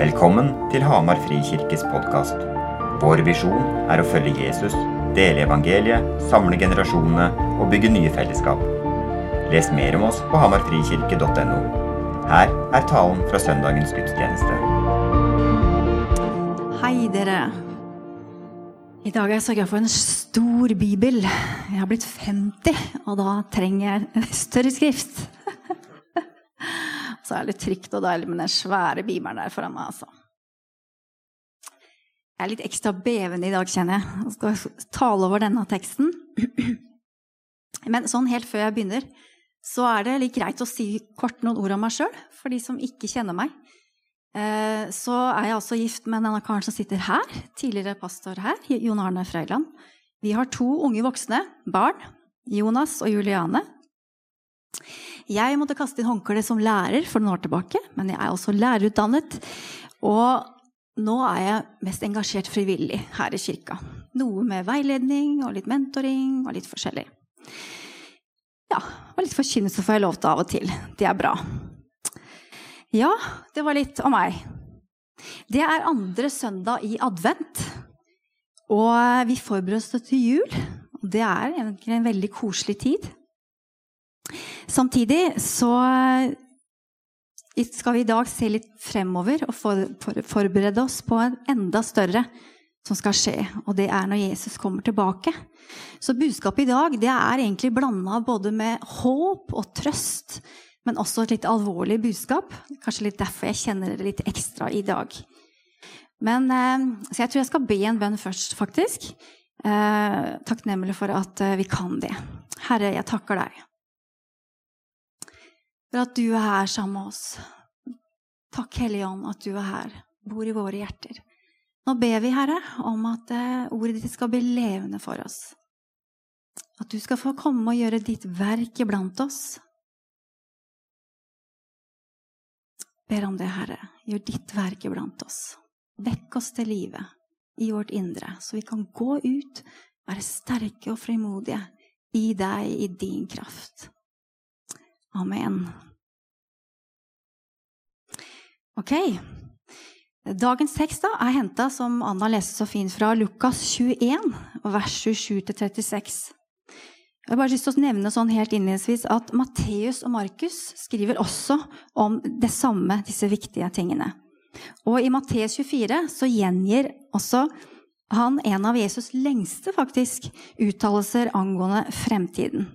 Velkommen til Hamar Frikirkes podkast. Vår visjon er å følge Jesus, dele evangeliet, samle generasjonene og bygge nye fellesskap. Les mer om oss på hamarfrikirke.no. Her er talen fra søndagens gudstjeneste. Hei, dere. I dag har jeg sørga for en stor bibel. Jeg har blitt 50, og da trenger jeg større skrift. Så er det litt trygt og deilig med den svære beameren der foran meg. altså. Jeg er litt ekstra bevende i dag, kjenner jeg. Jeg skal tale over denne teksten. Men sånn helt før jeg begynner, så er det litt greit å si kort noen ord om meg sjøl, for de som ikke kjenner meg. Eh, så er jeg altså gift med denne karen som sitter her, tidligere pastor her, Jon Arne Frøyland. Vi har to unge voksne barn, Jonas og Juliane. Jeg måtte kaste inn håndkleet som lærer for noen år tilbake, men jeg er også lærerutdannet. Og nå er jeg mest engasjert frivillig her i kirka. Noe med veiledning og litt mentoring og litt forskjellig. Ja, og litt forkynnelse får jeg lov til av og til. Det er bra. Ja, det var litt om meg. Det er andre søndag i advent, og vi forbereder oss til jul. Det er egentlig en veldig koselig tid. Samtidig så skal vi i dag se litt fremover og for, for, forberede oss på en enda større som skal skje, og det er når Jesus kommer tilbake. Så budskapet i dag det er egentlig blanda både med håp og trøst, men også et litt alvorlig budskap. Kanskje litt derfor jeg kjenner det litt ekstra i dag. Men, eh, så jeg tror jeg skal be en bønn først, faktisk. Eh, takknemlig for at eh, vi kan det. Herre, jeg takker deg for at du er her sammen med oss. Takk, Hellige Ånd, at du er her, bor i våre hjerter. Nå ber vi, Herre, om at ordet ditt skal bli levende for oss. At du skal få komme og gjøre ditt verk iblant oss. Ber om det, Herre. Gjør ditt verk iblant oss. Vekk oss til livet i vårt indre, så vi kan gå ut, være sterke og frimodige i deg, i din kraft. Amen. Ok. Dagens tekst da, er henta, som Anna leste så fint, fra Lukas 21, vers 27-36. Jeg har bare lyst til å nevne sånn helt innledningsvis at Matteus og Markus skriver også om det samme, disse viktige tingene. Og i Matteus 24 så gjengir også han en av Jesus' lengste faktisk uttalelser angående fremtiden.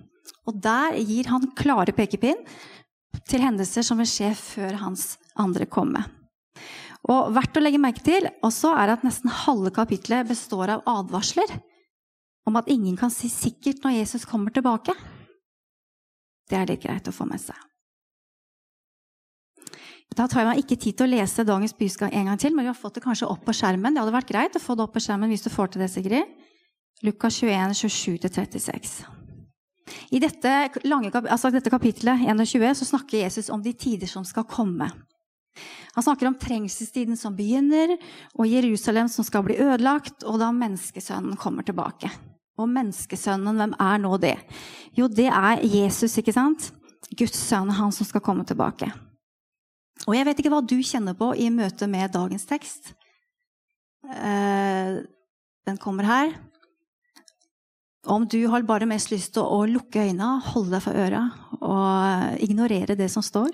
Og der gir han klare pekepinn til hendelser som vil skje før hans andre komme. Og verdt å legge merke til også er at nesten halve kapitlet består av advarsler om at ingen kan si sikkert når Jesus kommer tilbake. Det er litt greit å få med seg. Da tar jeg meg ikke tid til å lese dagens budskap en gang til, men vi har fått det kanskje opp på skjermen. Det hadde vært greit å få det opp på skjermen hvis du får til det, Sigrid. Lukas 21, 27-36. I dette, lange, altså dette kapitlet 21 så snakker Jesus om de tider som skal komme. Han snakker om trengselstiden som begynner, og Jerusalem som skal bli ødelagt, og da menneskesønnen kommer tilbake. Og menneskesønnen, hvem er nå det? Jo, det er Jesus, ikke sant? Guds sønn, han som skal komme tilbake. Og jeg vet ikke hva du kjenner på i møte med dagens tekst. Eh, den kommer her. Om du har bare mest lyst til å lukke øynene, holde deg for øra og ignorere det som står,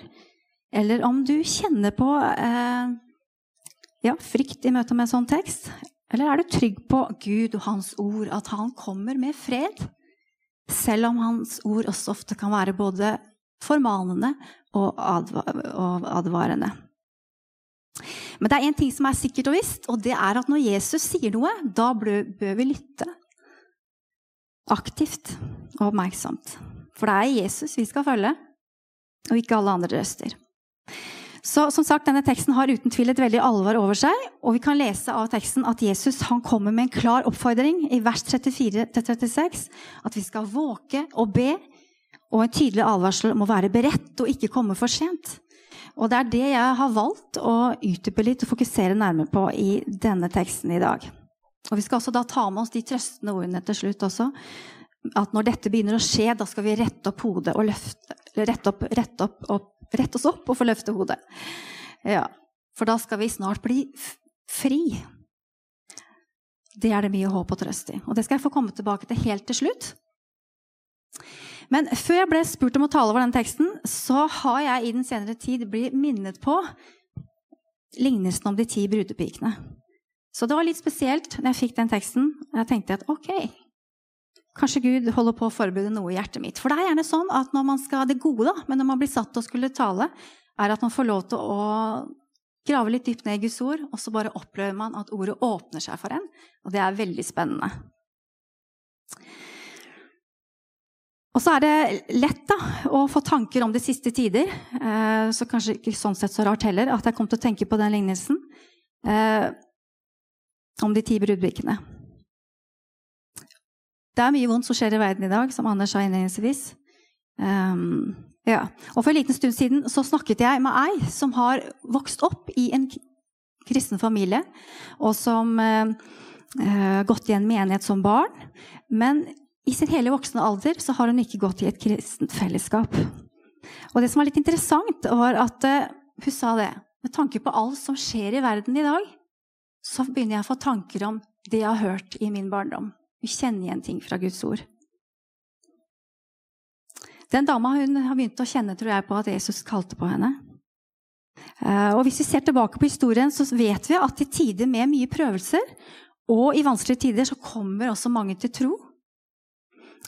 eller om du kjenner på eh, ja, frykt i møte med en sånn tekst, eller er du trygg på Gud og Hans ord, at Han kommer med fred, selv om Hans ord også ofte kan være både formanende og, advarende. Men det er én ting som er sikkert og visst, og det er at når Jesus sier noe, da bør vi lytte aktivt og oppmerksomt. For det er Jesus vi skal følge, og ikke alle andre røster. Så som sagt, Denne teksten har uten tvil et veldig alvor over seg. Og vi kan lese av teksten at Jesus han kommer med en klar oppfordring i vers 34-36. At vi skal våke og be, og en tydelig advarsel om å være beredt og ikke komme for sent. Og det er det jeg har valgt å utdype litt og fokusere nærmere på i denne teksten i dag. Og Vi skal også da ta med oss de trøstende ordene til slutt også. At når dette begynner å skje, da skal vi rette opp hodet og løfte Rette, opp, rette, opp, opp, rette oss opp og få løfte hodet. Ja. For da skal vi snart bli fri. Det er det mye håp og trøst i. Og det skal jeg få komme tilbake til helt til slutt. Men før jeg ble spurt om å tale over denne teksten, så har jeg i den senere tid blitt minnet på lignelsen om de ti brudepikene. Så det var litt spesielt når jeg fikk den teksten. Jeg tenkte at ok, kanskje Gud holder på å forberede noe i hjertet mitt. For det er gjerne sånn at når man skal det gode, da, men når man blir satt å skulle tale, er at man får lov til å grave litt dypt ned i Guds ord, og så bare opplever man at ordet åpner seg for en. Og det er veldig spennende. Og så er det lett da, å få tanker om de siste tider. Eh, så kanskje ikke sånn sett så rart heller at jeg kom til å tenke på den lignelsen. Eh, om de ti brudbrikkene. Det er mye vondt som skjer i verden i dag, som Anders sa innledningsvis. Um, ja. Og For en liten stund siden så snakket jeg med ei som har vokst opp i en kristen familie, og som uh, gått i en menighet som barn. Men i sin hele voksne alder så har hun ikke gått i et kristent fellesskap. Og det som var litt interessant, var at uh, hun sa det. Med tanke på alt som skjer i verden i dag, så begynner jeg å få tanker om det jeg har hørt i min barndom. Vi kjenner igjen ting fra Guds ord. Den dama hun har begynt å kjenne tror jeg, på at Jesus kalte på henne. Eh, og Hvis vi ser tilbake på historien, så vet vi at i tider med mye prøvelser og i vanskelige tider så kommer også mange til tro.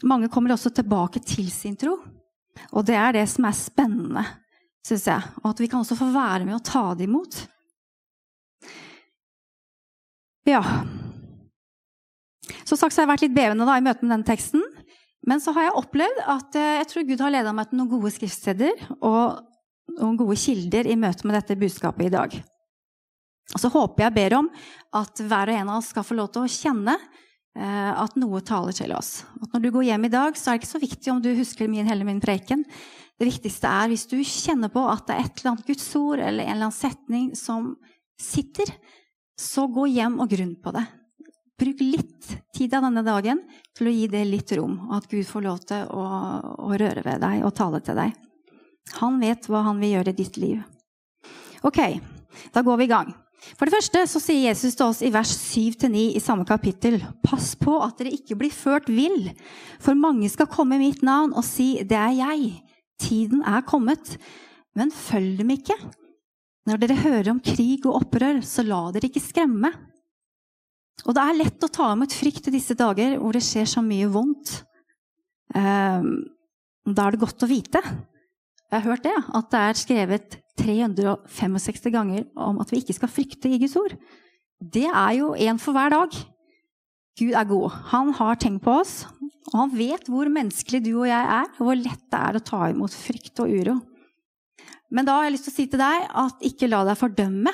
Mange kommer også tilbake til sin tro. Og det er det som er spennende, syns jeg. Og at vi kan også få være med og ta det imot. Ja. Som sagt så har jeg vært litt bevende da, i møte med denne teksten. Men så har jeg opplevd at eh, jeg tror Gud har leda meg til noen gode skriftsteder og noen gode kilder i møte med dette budskapet i dag. Og så håper jeg ber om at hver og en av oss skal få lov til å kjenne eh, at noe taler til oss. At når du går hjem i dag, så er det ikke så viktig om du husker min hele min preken. Det viktigste er hvis du kjenner på at det er et eller annet Guds ord eller en eller annen setning som sitter, så gå hjem og grunn på det. Bruk litt tid av denne dagen til å gi det litt rom, og at Gud får lov til å, å røre ved deg og tale til deg. Han vet hva han vil gjøre i ditt liv. Ok, da går vi i gang. For det første så sier Jesus til oss i vers 7-9 i samme kapittel.: Pass på at dere ikke blir ført vill, for mange skal komme i mitt navn og si 'det er jeg'. Tiden er kommet. Men følg dem ikke. Når dere hører om krig og opprør, så la dere ikke skremme. Og det er lett å ta imot frykt i disse dager hvor det skjer så mye vondt. Ehm, da er det godt å vite, jeg har hørt det, at det er skrevet 365 ganger om at vi ikke skal frykte i Guds ord. Det er jo én for hver dag. Gud er god. Han har tenkt på oss, og han vet hvor menneskelig du og jeg er, og hvor lett det er å ta imot frykt og uro. Men da har jeg lyst til å si til deg at ikke la deg fordømme.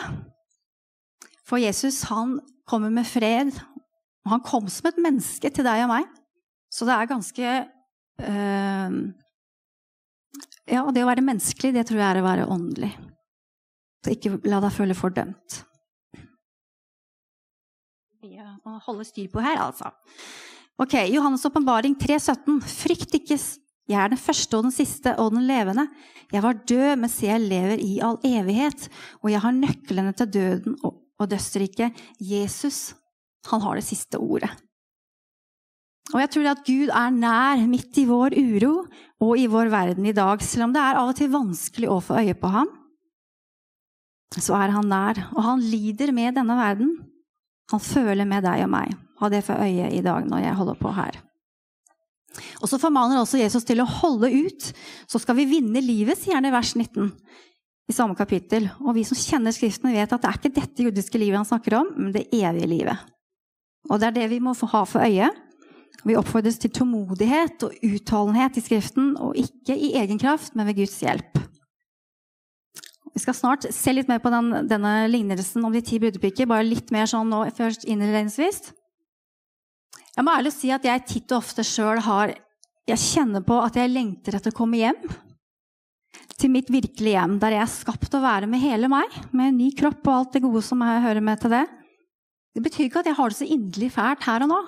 For Jesus han kommer med fred. Han kom som et menneske til deg og meg. Så det er ganske øh, Ja, det å være menneskelig, det tror jeg er å være åndelig. Så ikke la deg føle fordømt. Ja, må holde styr på her, altså. Ok, Johannes' åpenbaring 3,17. Frykt ikke jeg er den første og den siste og den levende. Jeg var død, men se, jeg lever i all evighet. Og jeg har nøklene til døden og dødsriket. Jesus, han har det siste ordet. Og jeg tror at Gud er nær midt i vår uro og i vår verden i dag. Selv om det er av og til vanskelig å få øye på ham, så er han nær. Og han lider med denne verden. Han føler med deg og meg. Ha det for øye i dag når jeg holder på her. Og så formaner også Jesus til å holde ut. Så skal vi vinne livet, sier han i vers 19 i samme kapittel. Og vi som kjenner Skriften, vet at det er ikke dette jordiske livet han snakker om, men det evige livet. Og det er det vi må ha for øye. Vi oppfordres til tålmodighet og utholdenhet i Skriften, og ikke i egen kraft, men ved Guds hjelp. Vi skal snart se litt mer på den, denne lignelsen om de ti brudepiker, bare litt mer sånn nå først innledningsvis. Jeg må ærlig si at jeg titt og ofte sjøl har Jeg kjenner på at jeg lengter etter å komme hjem. Til mitt virkelige hjem, der jeg er skapt å være med hele meg. Med en ny kropp og alt det gode som jeg hører med til det. Det betyr ikke at jeg har det så inderlig fælt her og nå.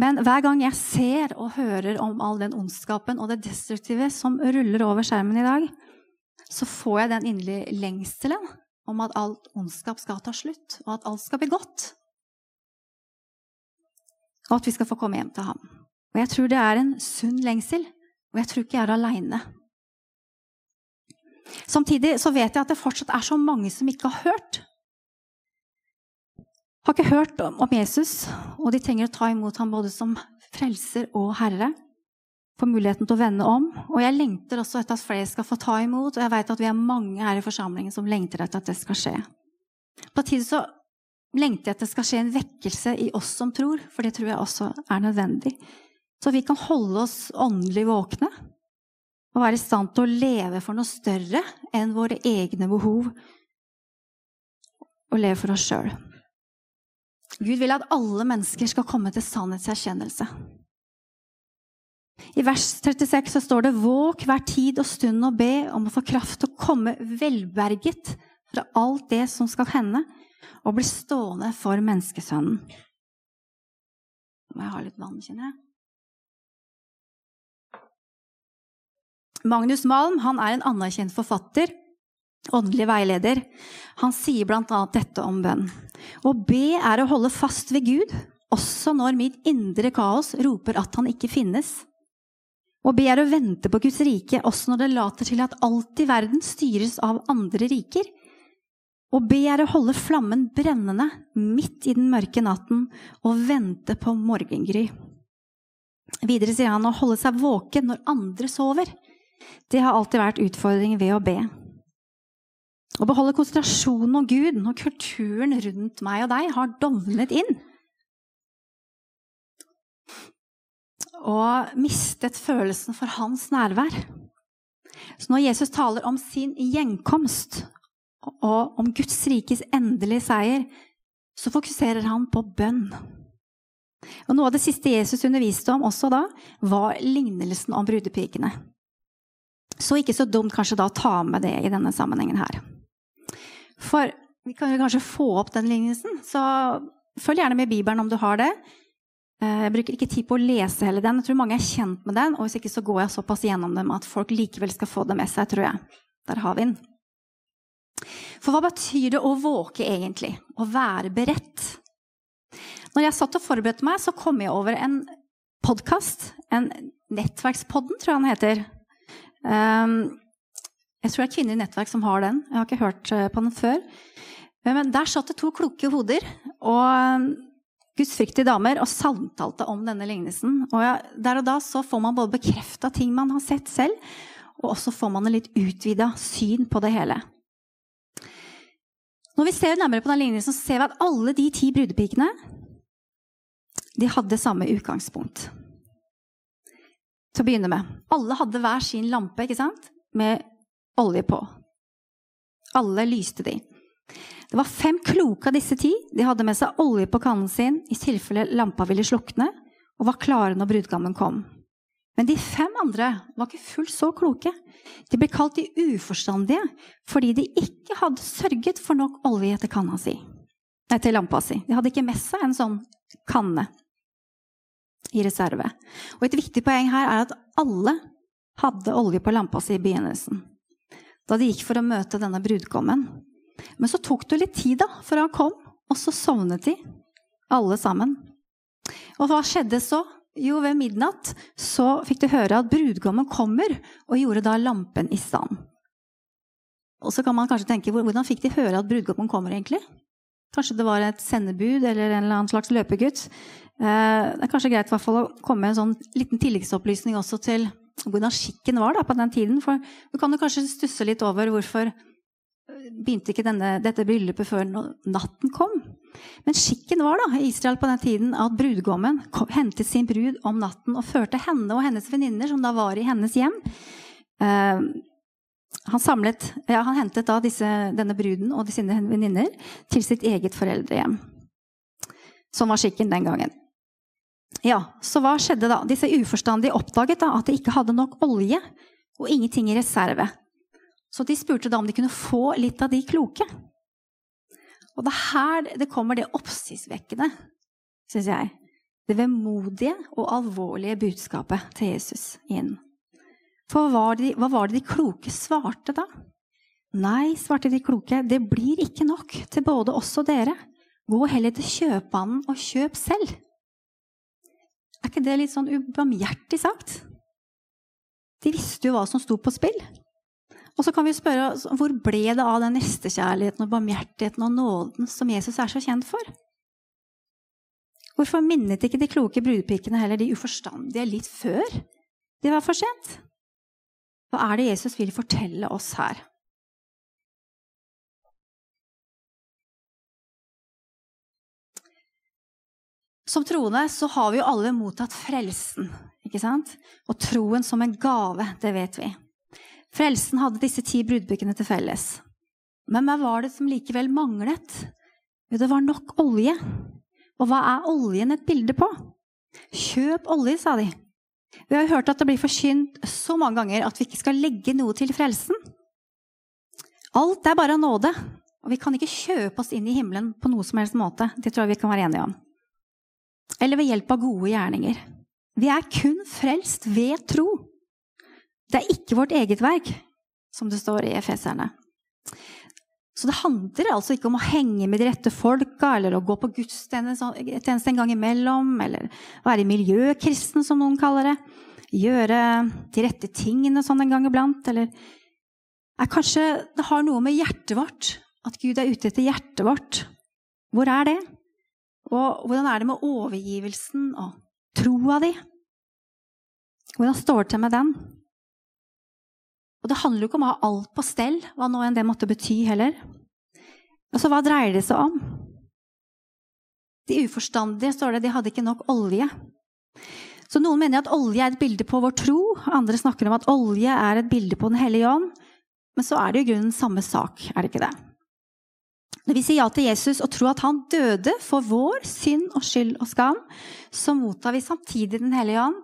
Men hver gang jeg ser og hører om all den ondskapen og det destruktive som ruller over skjermen i dag, så får jeg den inderlige lengselen om at alt ondskap skal ta slutt, og at alt skal bli godt. Og at vi skal få komme hjem til ham. Og jeg tror det er en sunn lengsel, og jeg tror ikke jeg er aleine. Samtidig så vet jeg at det fortsatt er så mange som ikke har hørt. Har ikke hørt om Jesus, og de trenger å ta imot ham både som frelser og herre. Få muligheten til å vende om. Og jeg lengter også etter at flere skal få ta imot, og jeg vet at vi er mange her i forsamlingen som lengter etter at det skal skje. På tide så lengter jeg at det skal skje en vekkelse i oss som tror, for det tror jeg også er nødvendig. Så vi kan holde oss åndelig våkne og være i stand til å leve for noe større enn våre egne behov, og leve for oss sjøl. Gud vil at alle mennesker skal komme til sannhetserkjennelse. I vers 36 så står det våk hver tid og stund og be om å få kraft til å komme velberget fra alt det som skal hende, og blir stående for menneskesønnen. Nå må jeg ha litt vann, kjenner jeg. Magnus Malm han er en anerkjent forfatter, åndelig veileder. Han sier bl.a. dette om bønn. Å be er å holde fast ved Gud, også når mitt indre kaos roper at han ikke finnes. Å be er å vente på Guds rike, også når det later til at alt i verden styres av andre riker. Å be er å holde flammen brennende midt i den mørke natten og vente på morgengry. Videre sier han å holde seg våken når andre sover. Det har alltid vært utfordringen ved å be. Å beholde konsentrasjonen om Gud når kulturen rundt meg og deg har dovnet inn. Og mistet følelsen for hans nærvær. Så når Jesus taler om sin gjenkomst og om Guds rikes endelige seier, så fokuserer han på bønn. Og Noe av det siste Jesus underviste om også da, var lignelsen om brudepikene. Så ikke så dumt kanskje da å ta med det i denne sammenhengen her. For vi kan jo kanskje få opp den lignelsen, så følg gjerne med Bibelen om du har det. Eh, jeg bruker ikke tid på å lese hele den. Jeg tror mange er kjent med den. Og hvis ikke så går jeg såpass gjennom dem at folk likevel skal få det med seg, tror jeg. Der har vi den. For hva betyr det å våke egentlig? Å være beredt? Når jeg satt og forberedte meg, så kom jeg over en podkast. En Nettverkspodden, tror jeg den heter. Um, jeg tror det er Kvinner i nettverk som har den. Jeg har ikke hørt eh, på den før. Men der satt det to kloke hoder og ehm, gudsfryktige damer og samtalte om denne lignelsen. Og ja, der og da så får man både bekrefta ting man har sett selv, og også får man en litt utvida syn på det hele. Når vi ser nærmere på den lignelsen, så ser vi at alle de ti brudepikene de hadde samme utgangspunkt. Til å begynne med. Alle hadde hver sin lampe ikke sant? med olje på. Alle lyste de. Det var fem kloke av disse ti. De hadde med seg olje på kannen sin i tilfelle lampa ville slukne, og var klare når brudgommen kom. Men de fem andre var ikke fullt så kloke. De ble kalt de uforstandige fordi de ikke hadde sørget for nok olje til kanna si. Nei, til lampa si. De hadde ikke med seg en sånn kanne i reserve. Og et viktig poeng her er at alle hadde olje på lampa si i begynnelsen da de gikk for å møte denne brudgommen. Men så tok det litt tid da, før han kom, og så sovnet de, alle sammen. Og hva skjedde så? Jo, ved midnatt så fikk de høre at brudgommen kommer, og gjorde da lampen i stand. Og så kan man kanskje tenke, hvordan fikk de høre at brudgommen kommer, egentlig? Kanskje det var et sendebud eller en eller annen slags løpegutt. Eh, det er kanskje greit å komme med en sånn liten tilleggsopplysning også til hvordan skikken var da, på den tiden. For du kan jo kanskje stusse litt over hvorfor øh, begynte ikke denne, dette bryllupet før natten kom. Men skikken var da i Israel på den tiden at brudgommen hentet sin brud om natten og førte henne og hennes venninner, som da var i hennes hjem. Uh, han, samlet, ja, han hentet da disse, denne bruden og sine venninner til sitt eget foreldrehjem. Sånn var skikken den gangen. Ja, Så hva skjedde da? Disse uforstandige oppdaget da at de ikke hadde nok olje og ingenting i reserve. Så de spurte da om de kunne få litt av de kloke. Og det er her det kommer det oppsiktsvekkende, syns jeg. Det vemodige og alvorlige budskapet til Jesus inn. For hva var, det, hva var det de kloke svarte da? Nei, svarte de kloke, det blir ikke nok til både oss og dere. Gå heller til kjøpmannen og kjøp selv. Er ikke det litt sånn ubarmhjertig sagt? De visste jo hva som sto på spill. Og så kan vi spørre hvor ble det av den nestekjærligheten og barmhjertigheten og nåden som Jesus er så kjent for? Hvorfor minnet ikke de kloke brudepikene heller de uforstandige litt før det var for sent? Hva er det Jesus vil fortelle oss her? Som troende så har vi jo alle mottatt frelsen, ikke sant? Og troen som en gave, det vet vi. Frelsen hadde disse ti brudbukkene til felles. Men hva var det som likevel manglet? Jo, det var nok olje. Og hva er oljen et bilde på? Kjøp olje, sa de. Vi har hørt at det blir forkynt så mange ganger at vi ikke skal legge noe til frelsen. Alt er bare nåde, og vi kan ikke kjøpe oss inn i himmelen på noe som helst måte. Det tror jeg vi kan være enige om eller ved hjelp av gode gjerninger. Vi er kun frelst ved tro. Det er ikke vårt eget verk, som det står i Efeserne. Så det handler altså ikke om å henge med de rette folka, eller å gå på gudstjeneste en gang imellom, eller være miljøkristen, som noen kaller det. Gjøre de rette tingene sånn en gang iblant, eller er Kanskje det har noe med hjertet vårt, at Gud er ute etter hjertet vårt. Hvor er det? Og hvordan er det med overgivelsen og troa di? Hvordan står det til med den? Og det handler jo ikke om å ha alt på stell, hva nå enn det måtte bety heller. Altså, hva dreier det seg om? De uforstandige, står det, de hadde ikke nok olje. Så noen mener at olje er et bilde på vår tro, andre snakker om at olje er et bilde på Den hellige ånd. Men så er det i grunnen samme sak, er det ikke det? Når vi sier ja til Jesus og tror at han døde for vår synd og skyld og skam, så mottar vi samtidig Den hellige ånd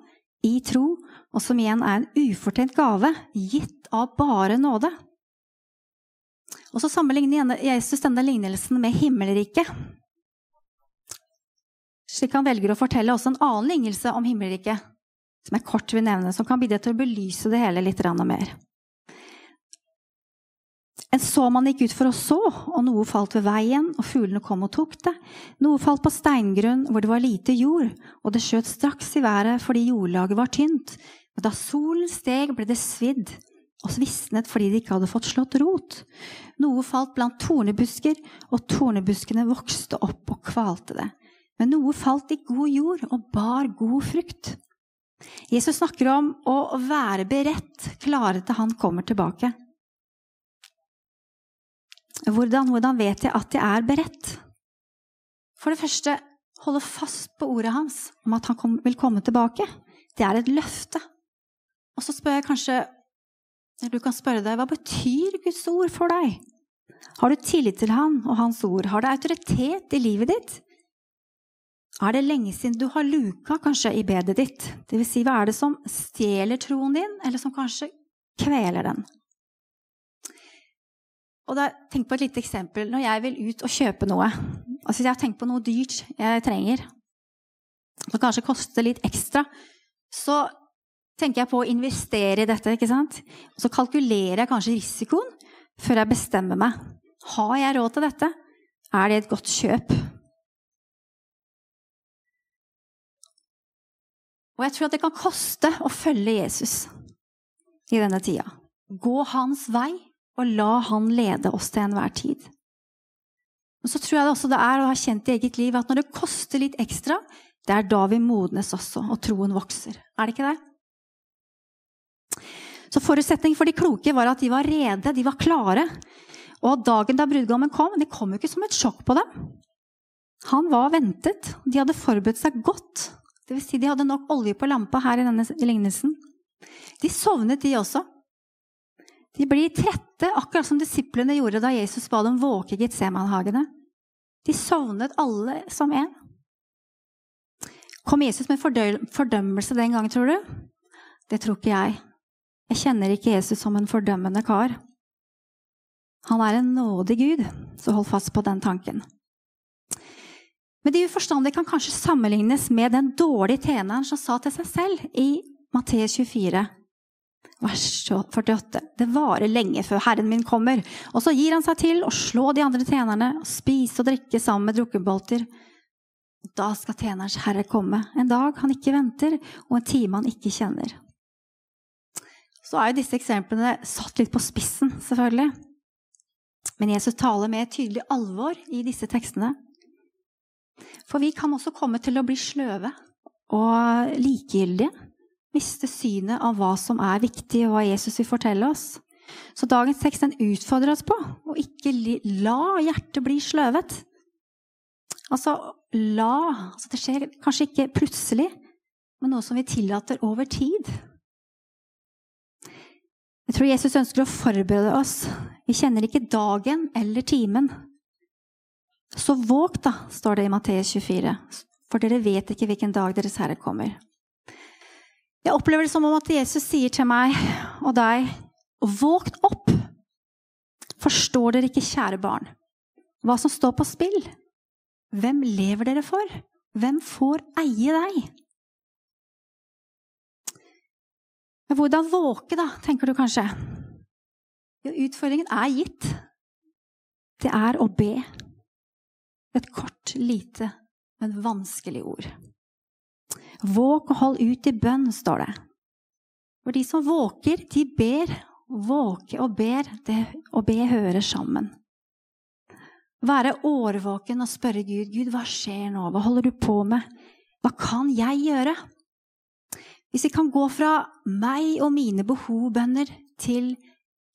i tro, og som igjen er en ufortjent gave, gitt av bare nåde. Og så sammenligner Jesus denne lignelsen med himmelriket. Slik han velger å fortelle også en annen lignelse om himmelriket, som jeg kort vil nevne, som kan bidra til å belyse det hele litt mer. En såmann gikk ut for å så, og noe falt ved veien, og fuglene kom og tok det. Noe falt på steingrunn hvor det var lite jord, og det skjøt straks i været fordi jordlaget var tynt. Men da solen steg, ble det svidd og svisnet fordi de ikke hadde fått slått rot. Noe falt blant tornebusker, og tornebuskene vokste opp og kvalte det. Men noe falt i god jord og bar god frukt. Jesus snakker om å være beredt, klare til han kommer tilbake. Hvordan, hvordan vet jeg at jeg er beredt? For det første, holde fast på ordet hans om at han kom, vil komme tilbake. Det er et løfte. Og så spør jeg kanskje Du kan spørre deg hva betyr Guds ord for deg? Har du tillit til han og hans ord? Har det autoritet i livet ditt? Er det lenge siden du har luka kanskje i bedet ditt? Det vil si, hva er det som stjeler troen din, eller som kanskje kveler den? Og da, tenk på et lite eksempel. Når jeg vil ut og kjøpe noe altså Jeg har tenkt på noe dyrt jeg trenger, som kanskje koster litt ekstra. Så tenker jeg på å investere i dette. ikke sant? Så kalkulerer jeg kanskje risikoen før jeg bestemmer meg. Har jeg råd til dette? Er det et godt kjøp? Og jeg tror at det kan koste å følge Jesus i denne tida. Gå hans vei og la Han lede oss til enhver tid. Men så tror jeg også det er å ha kjent i eget liv at når det koster litt ekstra, det er da vi modnes også, og troen vokser. Er det ikke det? Så Forutsetningen for de kloke var at de var rede, de var klare. Og dagen da brudgommen kom, det kom jo ikke som et sjokk på dem. Han var ventet. De hadde forberedt seg godt. Det vil si, de hadde nok olje på lampa her i denne lignelsen. De sovnet, de også. De blir trette, akkurat som disiplene gjorde da Jesus ba dem våke i Getsemanhagene. De sovnet alle som én. Kom Jesus med fordømmelse den gangen, tror du? Det tror ikke jeg. Jeg kjenner ikke Jesus som en fordømmende kar. Han er en nådig Gud, så hold fast på den tanken. Men de uforstandige kan kanskje sammenlignes med den dårlige tjeneren som sa til seg selv i Matteus 24 Vers 48. Det varer lenge før Herren min kommer. Og så gir han seg til å slå de andre tjenerne, spise og drikke sammen med drukkenbolter. Da skal tjenerens herre komme, en dag han ikke venter, og en time han ikke kjenner. Så er jo disse eksemplene satt litt på spissen, selvfølgelig. Men Jesus taler med tydelig alvor i disse tekstene. For vi kan også komme til å bli sløve og likegyldige. Miste synet av hva som er viktig, og hva Jesus vil fortelle oss. Så dagens tekst den utfordrer oss på å ikke la hjertet bli sløvet. Altså la altså Det skjer kanskje ikke plutselig, men noe som vi tillater over tid. Jeg tror Jesus ønsker å forberede oss. Vi kjenner ikke dagen eller timen. Så våg, da, står det i Matteus 24, for dere vet ikke hvilken dag deres Herre kommer. Jeg opplever det som om at Jesus sier til meg og deg, vågt opp! Forstår dere ikke, kjære barn, hva som står på spill? Hvem lever dere for? Hvem får eie deg? Men hvordan våke, da, tenker du kanskje? Jo, utfordringen er gitt. Det er å be. Et kort, lite, men vanskelig ord. Våk og hold ut i bønn, står det. For de som våker, de ber. Våke og ber, det å be hører sammen. Være årvåken og spørre Gud, Gud, hva skjer nå? Hva holder du på med? Hva kan jeg gjøre? Hvis vi kan gå fra meg og mine behovbønner til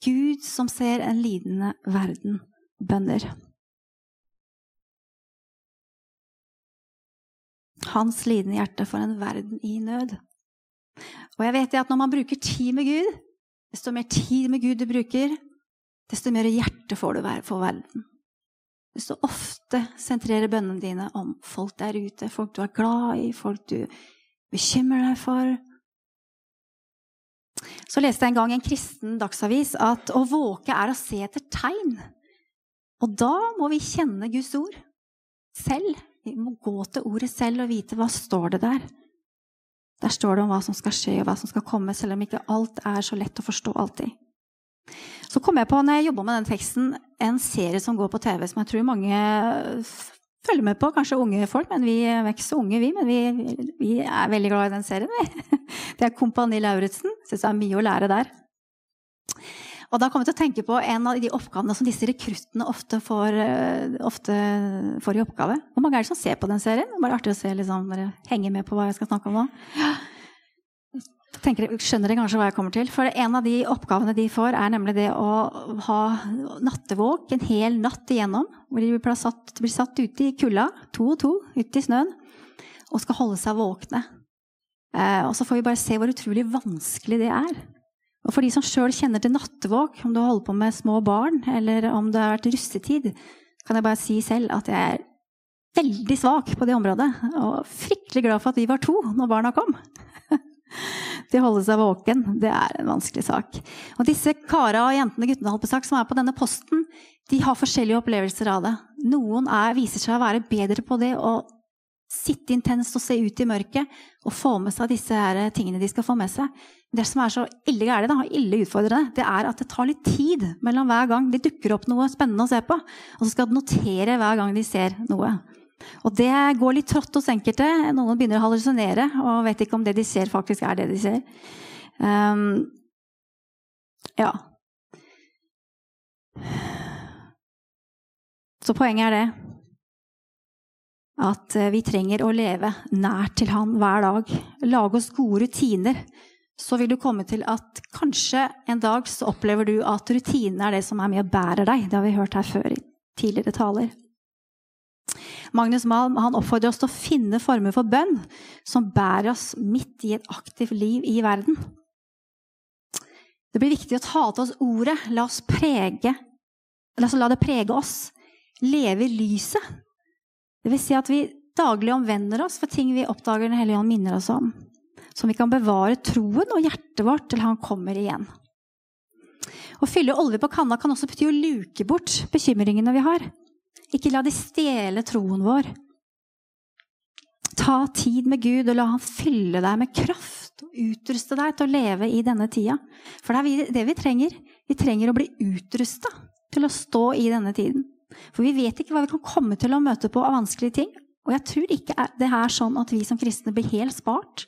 Gud som ser en lidende verden bønner. Hans lidende hjerte for en verden i nød. Og jeg vet at når man bruker tid med Gud, desto mer tid med Gud du bruker, desto mer hjerte får du for verden. Desto ofte sentrerer bønnene dine om folk der ute, folk du er glad i, folk du bekymrer deg for, så leste jeg en gang i en kristen dagsavis at å våke er å se etter tegn. Og da må vi kjenne Guds ord selv. Vi må gå til ordet selv og vite hva står det der. Der står det om hva som skal skje og hva som skal komme, selv om ikke alt er så lett å forstå alltid. Så kom jeg på når jeg jobba med den teksten, en serie som går på TV, som jeg tror mange følger med på. Kanskje unge folk, men vi er ikke så unge, vi. Men vi, vi er veldig glad i den serien, vi. Det er Kompani Lauritzen. Syns det er mye å lære der. Og da kom jeg til å tenke på en av de oppgavene som disse rekruttene ofte får, eh, ofte får i oppgave. Hvor mange er det som ser på den serien? Det er bare artig å se, liksom, dere henger med på hva jeg skal snakke om nå. Tenker, skjønner dere kanskje hva jeg kommer til? For En av de oppgavene de får, er nemlig det å ha nattevåk en hel natt igjennom. Hvor de blir satt, blir satt ute i kulda, to og to, ute i snøen, og skal holde seg våkne. Eh, og så får vi bare se hvor utrolig vanskelig det er. Og for de som sjøl kjenner til nattevåk, om du holder på med små barn, eller om det har vært russetid, kan jeg bare si selv at jeg er veldig svak på det området. Og fryktelig glad for at vi var to når barna kom. Å holde seg våken, det er en vanskelig sak. Og disse kara og jentene guttene holdt på sak, som er på denne posten, de har forskjellige opplevelser av det. Noen er, viser seg å være bedre på det å sitte intenst og se ut i mørket og få med seg disse tingene de skal få med seg. Det som er så ille gærent, ille utfordrende, det er at det tar litt tid mellom hver gang de dukker opp noe spennende å se på. Og så skal de notere hver gang de ser noe. Og det går litt trått hos enkelte. Noen begynner å hallusinere og vet ikke om det de ser, faktisk er det de ser. Um, ja. Så poenget er det at eh, vi trenger å leve nært til Han hver dag. Lage oss gode rutiner. Så vil du komme til at kanskje en dag så opplever du at rutinene er det som er med og bærer deg. Det har vi hørt her før i tidligere taler. Magnus Malm han oppfordrer oss til å finne former for bønn som bærer oss midt i et aktivt liv i verden. Det blir viktig å ta til oss ordet. La oss prege altså La det prege oss. Leve i lyset. Det vil si at vi daglig omvender oss for ting vi oppdager Den hellige ånd minner oss om. Som vi kan bevare troen og hjertet vårt til han kommer igjen. Å fylle olje på kanna kan også bety å luke bort bekymringene vi har. Ikke la de stjele troen vår. Ta tid med Gud og la han fylle deg med kraft og Utruste deg til å leve i denne tida. For det er det vi trenger. Vi trenger å bli utrusta til å stå i denne tiden. For vi vet ikke hva vi kan komme til å møte på av vanskelige ting. Og jeg tror ikke det er sånn at vi som kristne blir helt spart.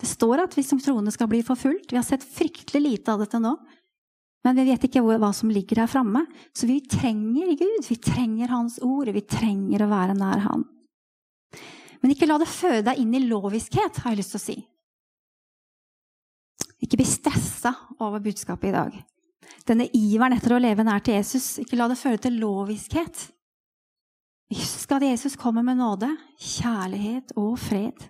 Det står at vi som troende skal bli forfulgt. Vi har sett fryktelig lite av dette nå. Men vi vet ikke hva som ligger der framme. Så vi trenger Gud. Vi trenger Hans ord. Vi trenger å være nær Han. Men ikke la det føde deg inn i loviskhet, har jeg lyst til å si. Ikke bli stressa over budskapet i dag. Denne iveren etter å leve nær til Jesus, ikke la det føre til loviskhet. Husk at Jesus kommer med nåde, kjærlighet og fred.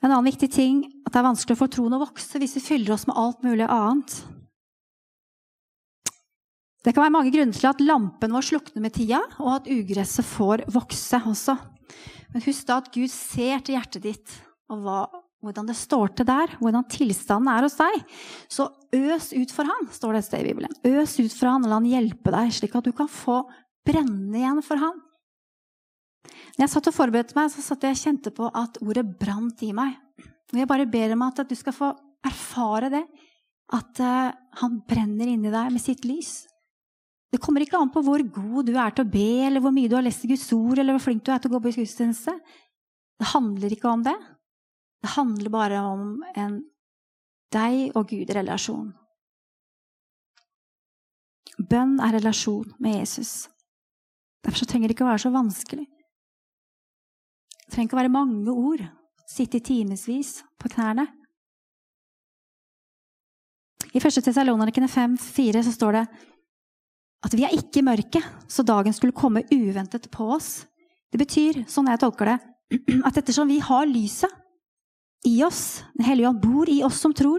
En annen viktig ting at det er vanskelig å få troen å vokse hvis vi fyller oss med alt mulig annet. Det kan være mange grunner til at lampen vår slukner med tida, og at ugresset får vokse også. Men husk da at Gud ser til hjertet ditt og hva, hvordan det står til der, hvordan tilstanden er hos deg. Så øs ut for han, står det et sted i Bibelen. Øs ut for han, og la han hjelpe deg, slik at du kan få brenne igjen for han. Når jeg satt og forberedte meg, så satt jeg og kjente på at ordet brant i meg. Og jeg bare ber om at du skal få erfare det. At uh, han brenner inni deg med sitt lys. Det kommer ikke an på hvor god du er til å be, eller hvor mye du har lest i Guds ord, eller hvor flink du er til å gå på gudstjeneste. Det handler ikke om det. Det handler bare om en deg og Gud-relasjon. Bønn er relasjon med Jesus. Derfor trenger det ikke å være så vanskelig. Det trenger ikke å være mange ord. Sitte i timevis på knærne. I 1. Tessalonerne 5,4 så står det at vi er ikke i mørket, så dagen skulle komme uventet på oss. Det betyr, sånn jeg tolker det, at ettersom vi har lyset i oss, Den hellige ånd bor i oss som tror,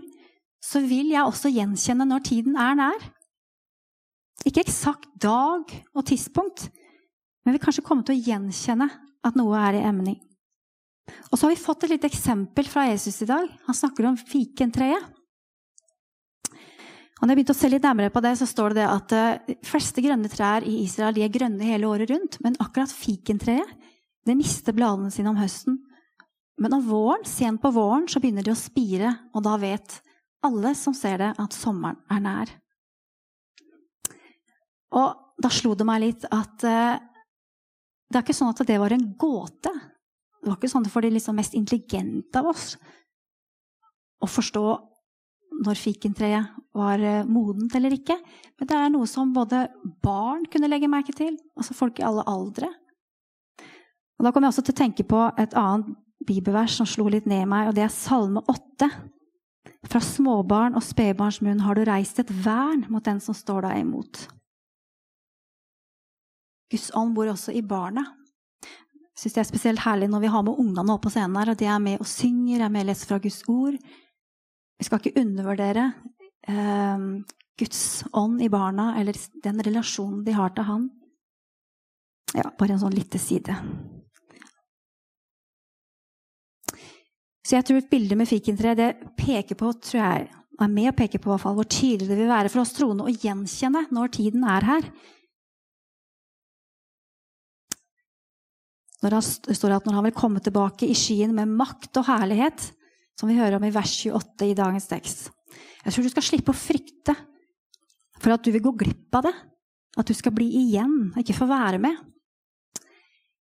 så vil jeg også gjenkjenne når tiden er nær. Ikke eksakt dag og tidspunkt, men vi kanskje komme til å gjenkjenne at noe er i emning. Og så har vi fått et lite eksempel fra Jesus i dag. Han snakker om fikentreet. Og når jeg begynte å se litt nærmere på det, så står det at eh, de fleste grønne trær i Israel de er grønne hele året rundt, men akkurat fikentreet det mister bladene sine om høsten. Men om våren, sent på våren så begynner de å spire, og da vet alle som ser det, at sommeren er nær. Og da slo det meg litt at uh, det er ikke sånn at det var en gåte. Det var ikke sånn for de liksom mest intelligente av oss å forstå når fikentreet var eh, modent eller ikke. Men det er noe som både barn kunne legge merke til, altså folk i alle aldre. Og Da kom jeg også til å tenke på et annet bibelvers som slo litt ned meg, og det er Salme 8. Fra småbarn og spedbarns munn har du reist et vern mot den som står deg imot. Guds ånd bor også i barna. Jeg syns det er spesielt herlig når vi har med ungene opp på scenen her, og de er med og synger, er med og leser fra Guds ord. Vi skal ikke undervurdere eh, Guds ånd i barna, eller den relasjonen de har til Han. Ja, bare en sånn lite side. Så jeg tror et bilde med fikentre det peker på, tror jeg, er med å peke på hvert fall, hvor tydelig det vil være for oss troende å gjenkjenne når tiden er her. Når han, står at når han vil komme tilbake i skyen med makt og herlighet, som vi hører om i vers 28 i dagens tekst. Jeg tror du skal slippe å frykte for at du vil gå glipp av det. At du skal bli igjen, ikke få være med.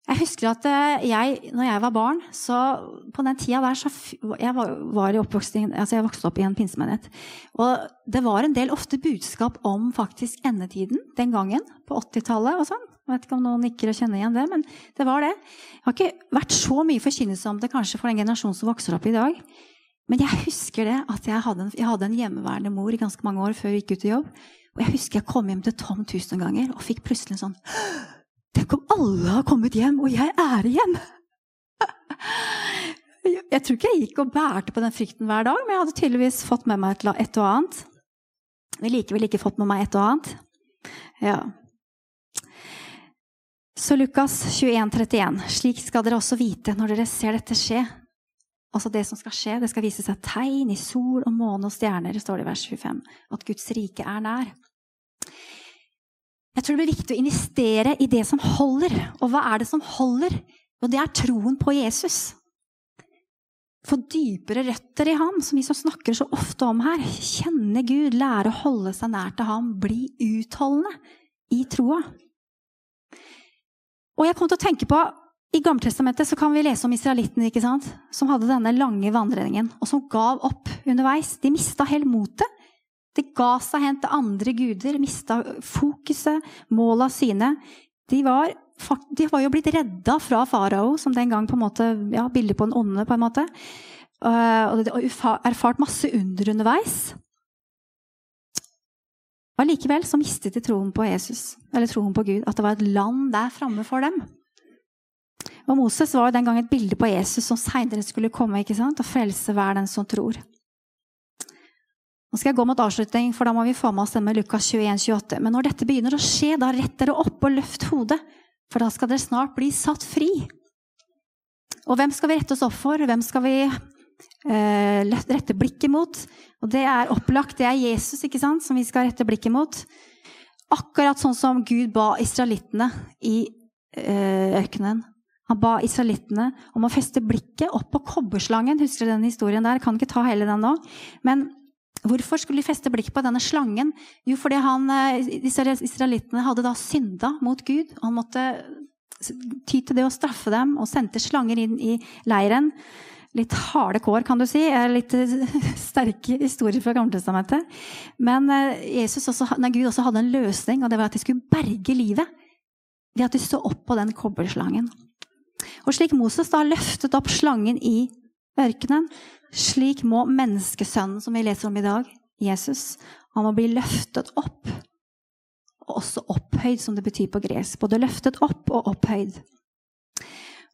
Jeg husker at eh, jeg, når jeg var barn, så på den tida der så Jeg var, var altså jeg vokste opp i en pinsemenighet. Og det var en del ofte budskap om faktisk endetiden den gangen, på 80-tallet og sånn. Jeg vet ikke om noen nikker og kjenner igjen det, men det var det. Jeg har ikke vært så mye forkynnelse om det kanskje for den generasjonen som vokser opp i dag. Men jeg husker det at jeg hadde, en, jeg hadde en hjemmeværende mor i ganske mange år før jeg gikk ut i jobb. Og jeg husker jeg kom hjem til Tom tusen ganger og fikk plutselig en sånn Tenk om alle har kommet hjem, og jeg er igjen! Jeg tror ikke jeg gikk og bærte på den frykten hver dag, men jeg hadde tydeligvis fått med meg et og annet. Men likevel ikke fått med meg et og annet. Ja. Så Lukas 21, 31. Slik skal dere også vite når dere ser dette skje. Altså det som skal skje, det skal vise seg tegn i sol og måne og stjerner, står det i vers 25. At Guds rike er nær. Jeg tror det blir viktig å investere i det som holder. Og hva er det som holder? Jo, det er troen på Jesus. få dypere røtter i ham, som vi som snakker så ofte om her. Kjenne Gud, lære å holde seg nær til ham, bli utholdende i troa. Og jeg kom til å tenke på i Gammeltestamentet så kan vi lese om israelittene ikke sant? som hadde denne lange vandringen, og som gav opp underveis. De mista helt motet. De ga seg hen til andre guder, mista fokuset, måla sine. De var, de var, jo blitt redda fra farao, som den gang på en måte, ja, bildet på den onde. på en måte. Eh, og erfart masse under underveis. Allikevel så mistet de troen på Jesus, eller troen på Gud. At det var et land der framme for dem. Og Moses var jo den gang et bilde på Jesus som seinere skulle komme ikke sant? og frelse hver den som tror. Nå skal jeg gå mot avslutning, for da må vi få med oss den med Lukas 21, 28. Men når dette begynner å skje, da rett dere opp og løft hodet, for da skal dere snart bli satt fri. Og hvem skal vi rette oss opp for? Hvem skal vi rette blikket mot? Og det er opplagt, det er Jesus ikke sant, som vi skal rette blikket mot. Akkurat sånn som Gud ba israelittene i eh, ørkenen. Han ba israelittene om å feste blikket opp på kobberslangen. Husker du den historien der? Jeg kan ikke ta hele den nå. Men hvorfor skulle de feste blikket på denne slangen? Jo, fordi han, eh, israelittene hadde da synda mot Gud. Han måtte ty til det å straffe dem, og sendte slanger inn i leiren. Litt harde kår, kan du si. Litt sterke historier fra Gammeltestamentet. Men eh, Jesus også, nei, Gud også hadde en løsning, og det var at de skulle berge livet. Ved at de sto opp på den kobberslangen. Og slik Moses da løftet opp slangen i ørkenen, slik må menneskesønnen, som vi leser om i dag, Jesus, han må bli løftet opp. Og også opphøyd, som det betyr på gresk. Både løftet opp og opphøyd.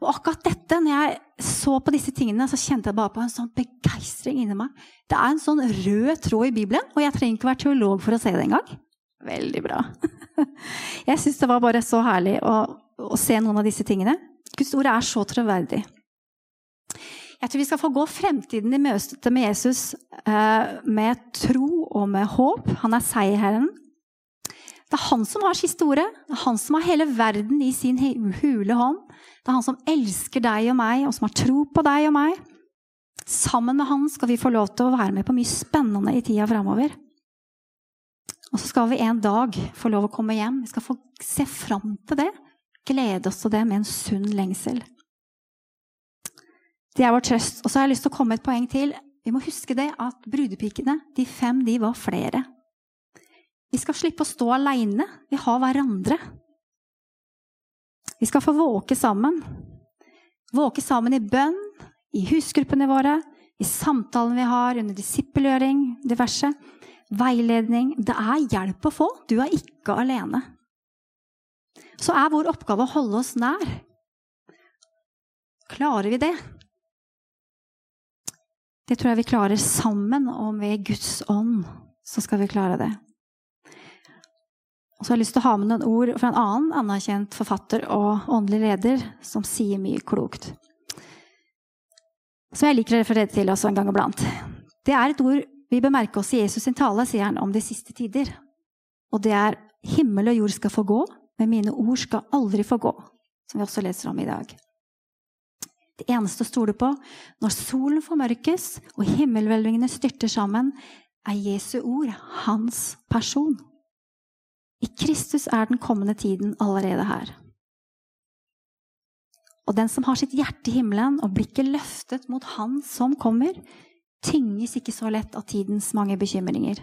Og akkurat dette, når jeg så på disse tingene, så kjente jeg bare på en sånn begeistring inni meg. Det er en sånn rød tråd i Bibelen, og jeg trenger ikke være teolog for å se det engang. Veldig bra. Jeg syns det var bare så herlig å, å se noen av disse tingene. Guds ord er så troverdig. Jeg tror vi skal få gå fremtiden i møte med Jesus eh, med tro og med håp. Han er seierherren. Det er han som har siste ordet. Det er han som har hele verden i sin hule hånd. Det er han som elsker deg og meg, og som har tro på deg og meg. Sammen med han skal vi få lov til å være med på mye spennende i tida framover. Og så skal vi en dag få lov å komme hjem. Vi skal få se fram til det glede oss til det med en sunn lengsel. Det er vår trøst. Og så har jeg lyst til å komme med et poeng til. Vi må huske det at brudepikene, de fem, de var flere. Vi skal slippe å stå aleine. Vi har hverandre. Vi skal få våke sammen. Våke sammen i bønn, i husgruppene våre, i samtalene vi har, under disippelgjøring, diverse. Veiledning. Det er hjelp å få. Du er ikke alene så er vår oppgave å holde oss nær. Klarer vi det? Det tror jeg vi klarer sammen, og med Guds ånd så skal vi klare det. Og så har jeg lyst til å ha med noen ord fra en annen anerkjent forfatter og åndelig leder som sier mye klokt. Som jeg liker å referere til også en gang iblant. Det er et ord vi bemerker oss i Jesus sin tale, sier han om de siste tider. Og det er 'himmel og jord skal få gå, men mine ord skal aldri få gå, som vi også leser om i dag. Det eneste å stole på når solen formørkes og himmelhvelvingene styrter sammen, er Jesu ord, hans person. I Kristus er den kommende tiden allerede her. Og den som har sitt hjerte i himmelen og blikket løftet mot Han som kommer, tynges ikke så lett av tidens mange bekymringer.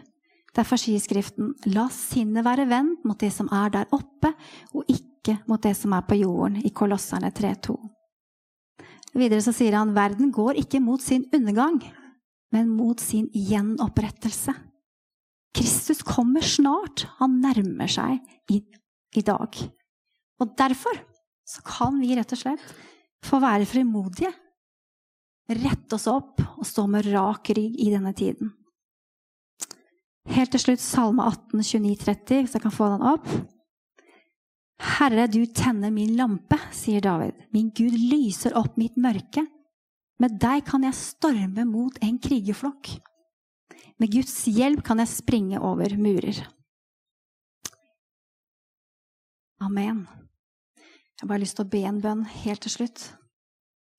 Derfor sier Skriften, la sinnet være vendt mot det som er der oppe, og ikke mot det som er på jorden, i Kolosserne 3.2. Videre så sier han, verden går ikke mot sin undergang, men mot sin gjenopprettelse. Kristus kommer snart. Han nærmer seg i, i dag. Og derfor så kan vi rett og slett få være frimodige. Rette oss opp og stå med rak rygg i denne tiden. Helt til slutt Salme 18, 29, 30, hvis jeg kan få den opp. Herre, du tenner min lampe, sier David. Min Gud lyser opp mitt mørke. Med deg kan jeg storme mot en krigerflokk. Med Guds hjelp kan jeg springe over murer. Amen. Jeg har bare lyst til å be en bønn helt til slutt.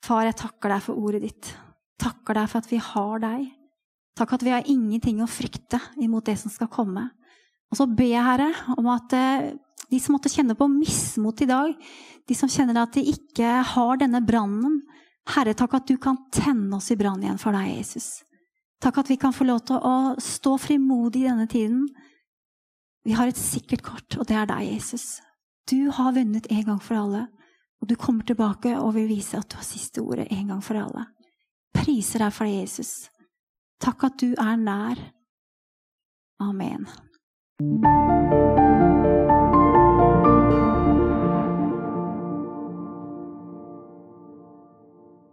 Far, jeg takker deg for ordet ditt. takker deg for at vi har deg. Takk at vi har ingenting å frykte imot det som skal komme. Og så ber jeg, Herre, om at eh, de som måtte kjenne på mismot i dag, de som kjenner at de ikke har denne brannen Herre, takk at du kan tenne oss i brann igjen for deg, Jesus. Takk at vi kan få lov til å stå frimodig i denne tiden. Vi har et sikkert kort, og det er deg, Jesus. Du har vunnet en gang for alle, og du kommer tilbake og vil vise at du har siste ordet en gang for alle. Priser deg for det, Jesus. Takk at du er nær. Amen.